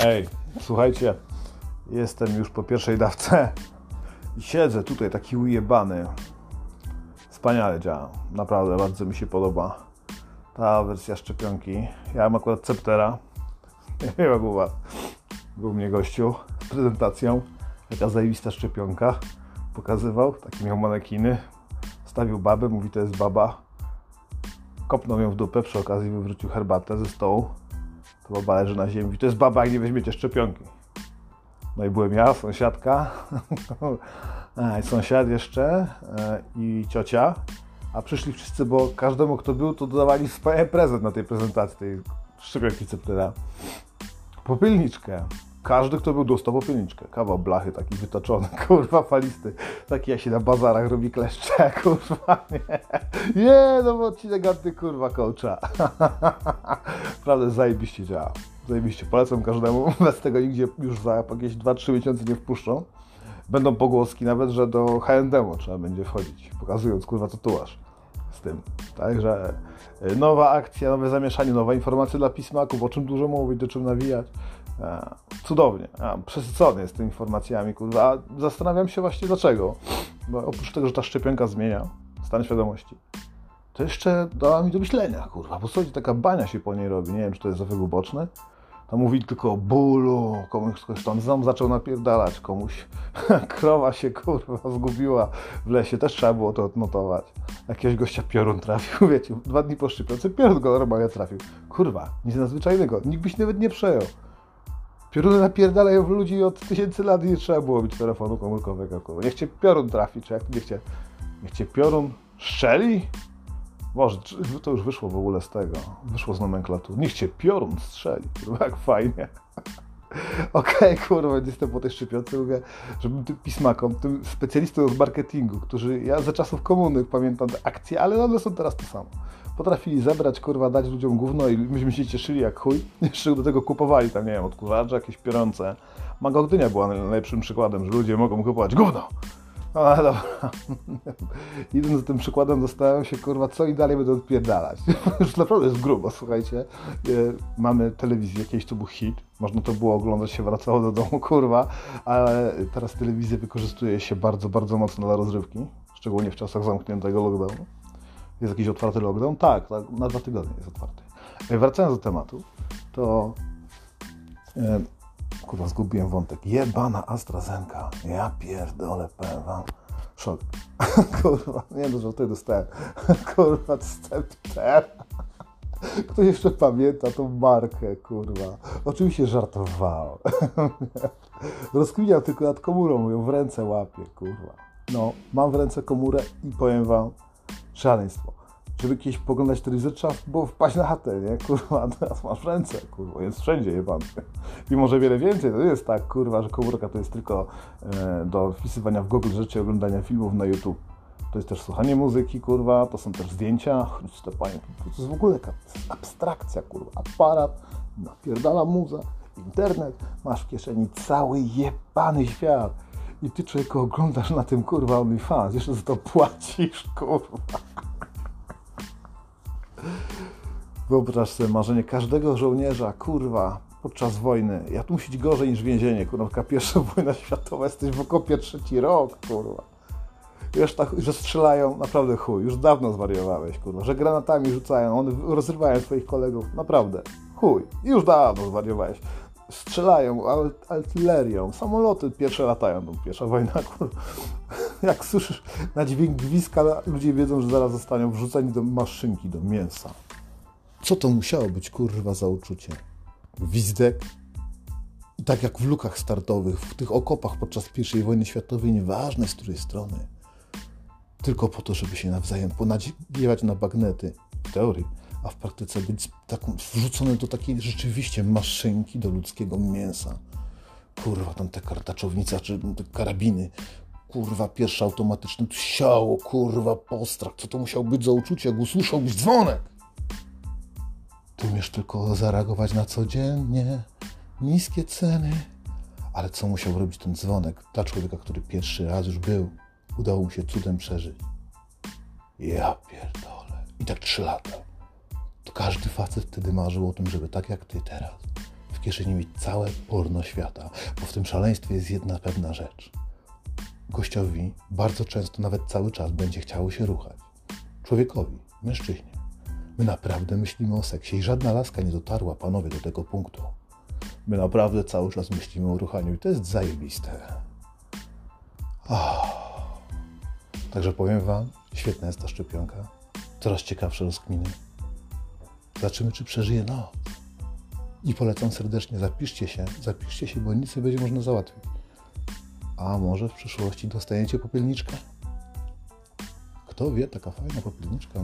Ej, słuchajcie, jestem już po pierwszej dawce i siedzę tutaj taki ujebany. Wspaniale działa, naprawdę bardzo mi się podoba ta wersja szczepionki. Ja mam akurat Ceptera, nie wiem jak u. Był mnie gościu z prezentacją, jaka zajebista szczepionka. Pokazywał, takie miał manekiny, stawił babę, mówi to jest baba. Kopnął ją w dupę, przy okazji wywrócił herbatę ze stołu. To baba leży na ziemi. To jest baba, jak nie weźmiecie szczepionki. No i byłem ja, sąsiadka, i sąsiad jeszcze e, i ciocia. A przyszli wszyscy, bo każdemu, kto był, to dodawali swoje prezent na tej prezentacji, tej szczepionki Ceptera. Popielniczkę. Każdy, kto był, dostał popielniczkę. Kawał blachy, taki wytoczony, kurwa, falisty. Taki jak się na bazarach robi kleszcze, kurwa, nie. Nie, no bo odcinek anty, kurwa, coacha. Prawda, zajebiście działa. Zajebiście, polecam każdemu. Bez tego nigdzie już za jakieś 2-3 miesiące nie wpuszczą. Będą pogłoski nawet, że do H&M trzeba będzie wchodzić, pokazując, kurwa, tatuaż z tym. Także y, nowa akcja, nowe zamieszanie, nowa informacja dla pismaków, o czym dużo mówić, do czym nawijać. E, Cudownie. A, Przesycony jest tymi informacjami, kurwa. A Zastanawiam się właśnie dlaczego. Bo oprócz tego, że ta szczepionka zmienia stan świadomości, to jeszcze dała mi do myślenia, kurwa. Bo słuchajcie, taka bania się po niej robi. Nie wiem, czy to jest efekt uboczny. Tam mówi tylko o bólu, komuś ktoś tam ząb zaczął napierdalać, komuś krowa się kurwa zgubiła w lesie, też trzeba było to odnotować. Jakiegoś gościa piorun trafił, wiecie, dwa dni po szczepionce piorun go normalnie trafił. Kurwa, nic nadzwyczajnego, nikt byś nawet nie przejął. Pioruny napierdalają ludzi od tysięcy lat i nie trzeba było mieć telefonu komórkowego, kurwa. Niech cię piorun trafi, czy jak niech cię, niech cię piorun strzeli? Boże, to już wyszło w ogóle z tego. Wyszło z nomenklatury. Niech cię piorun strzeli. Kurwa, jak fajnie. Okej, kurwa, jestem po tej szczepionce, mówię, żebym tym pismakom, tym specjalistom od marketingu, którzy, ja za czasów komuny pamiętam te akcje, ale one są teraz to samo. Potrafili zebrać, kurwa, dać ludziom gówno i myśmy się cieszyli jak chuj. Jeszcze do tego kupowali tam, nie wiem, odkurzacze jakieś piorące. Mago Gdynia była najlepszym przykładem, że ludzie mogą kupować gówno. No ale dobra. Idąc za tym przykładem, zastanawiam się, kurwa, co i dalej będę odpierdalać. Już naprawdę jest grubo, słuchajcie. E, Mamy telewizję, kiedyś to był hit. Można to było oglądać, się wracało do domu, kurwa. Ale teraz telewizję wykorzystuje się bardzo, bardzo mocno dla rozrywki. Szczególnie w czasach zamkniętego lockdownu. Jest jakiś otwarty lockdown? Tak, tak na dwa tygodnie jest otwarty. E, Wracając do tematu, to... E, Kurwa, zgubiłem wątek. Jebana AstraZeneca. Ja pierdolę, powiem wam. Szok. Kurwa, nie że tutaj dostałem. Kurwa, Scepter. Kto jeszcze pamięta tą markę, kurwa. Oczywiście żartował. Rozkminiał tylko nad komórą, mówią, w ręce łapie, kurwa. No, mam w ręce komórę i powiem wam, szaleństwo. Żeby kiedyś poglądać telewizor, trzeba było wpaść na chatę, nie? Kurwa, teraz masz ręce, kurwa, jest wszędzie jebany. I może wiele więcej, to jest tak, kurwa, że komórka to jest tylko e, do wpisywania w Google rzeczy, oglądania filmów na YouTube. To jest też słuchanie muzyki, kurwa, to są też zdjęcia. Chryste panie, to jest w ogóle abstrakcja, kurwa. Aparat, napierdala muza, internet, masz w kieszeni cały jebany świat. I ty człowieku oglądasz na tym, kurwa, OnlyFans, jeszcze za to płacisz, kurwa. Wyobraź sobie marzenie każdego żołnierza, kurwa, podczas wojny. Ja tu musi być gorzej niż więzienie, kurwa, pierwsza wojna światowa, jesteś w okopie trzeci rok, kurwa. Wiesz, tak, że strzelają, naprawdę chuj, już dawno zwariowałeś, kurwa, że granatami rzucają, one rozrywają swoich kolegów, naprawdę, chuj, już dawno zwariowałeś. Strzelają artylerią, samoloty pierwsze latają, to pierwsza wojna, kurwa. Jak słyszysz na dźwięk gwizdka, ludzie wiedzą, że zaraz zostaną wrzuceni do maszynki, do mięsa. Co to musiało być, kurwa, za uczucie? Gwizdek? I tak jak w lukach startowych, w tych okopach podczas I wojny światowej, nieważne z której strony, tylko po to, żeby się nawzajem ponadziewać na bagnety, w teorii, a w praktyce być taką, wrzucone do takiej rzeczywiście maszynki do ludzkiego mięsa. Kurwa, tam te kartaczownice, czy te karabiny, kurwa, pierwsze automatyczne, siało, kurwa, postrach, co to musiał być za uczucie, jak usłyszałbyś dzwonek? Ty umiesz tylko zareagować na codziennie, niskie ceny. Ale co musiał robić ten dzwonek dla człowieka, który pierwszy raz już był? Udało mu się cudem przeżyć. Ja pierdolę. I tak trzy lata. To każdy facet wtedy marzył o tym, żeby tak jak ty teraz w kieszeni mieć całe porno świata, bo w tym szaleństwie jest jedna pewna rzecz. Gościowi bardzo często, nawet cały czas będzie chciało się ruchać. Człowiekowi, mężczyźnie. My naprawdę myślimy o seksie i żadna laska nie dotarła, panowie, do tego punktu. My naprawdę cały czas myślimy o ruchaniu i to jest zajebiste. Oh. Także powiem Wam, świetna jest ta szczepionka. Coraz ciekawsze rozkminy. Zobaczymy, czy przeżyje noc. I polecam serdecznie, zapiszcie się, zapiszcie się, bo nic nie będzie można załatwić. A może w przyszłości dostaniecie popielniczkę? Kto wie, taka fajna popielniczka.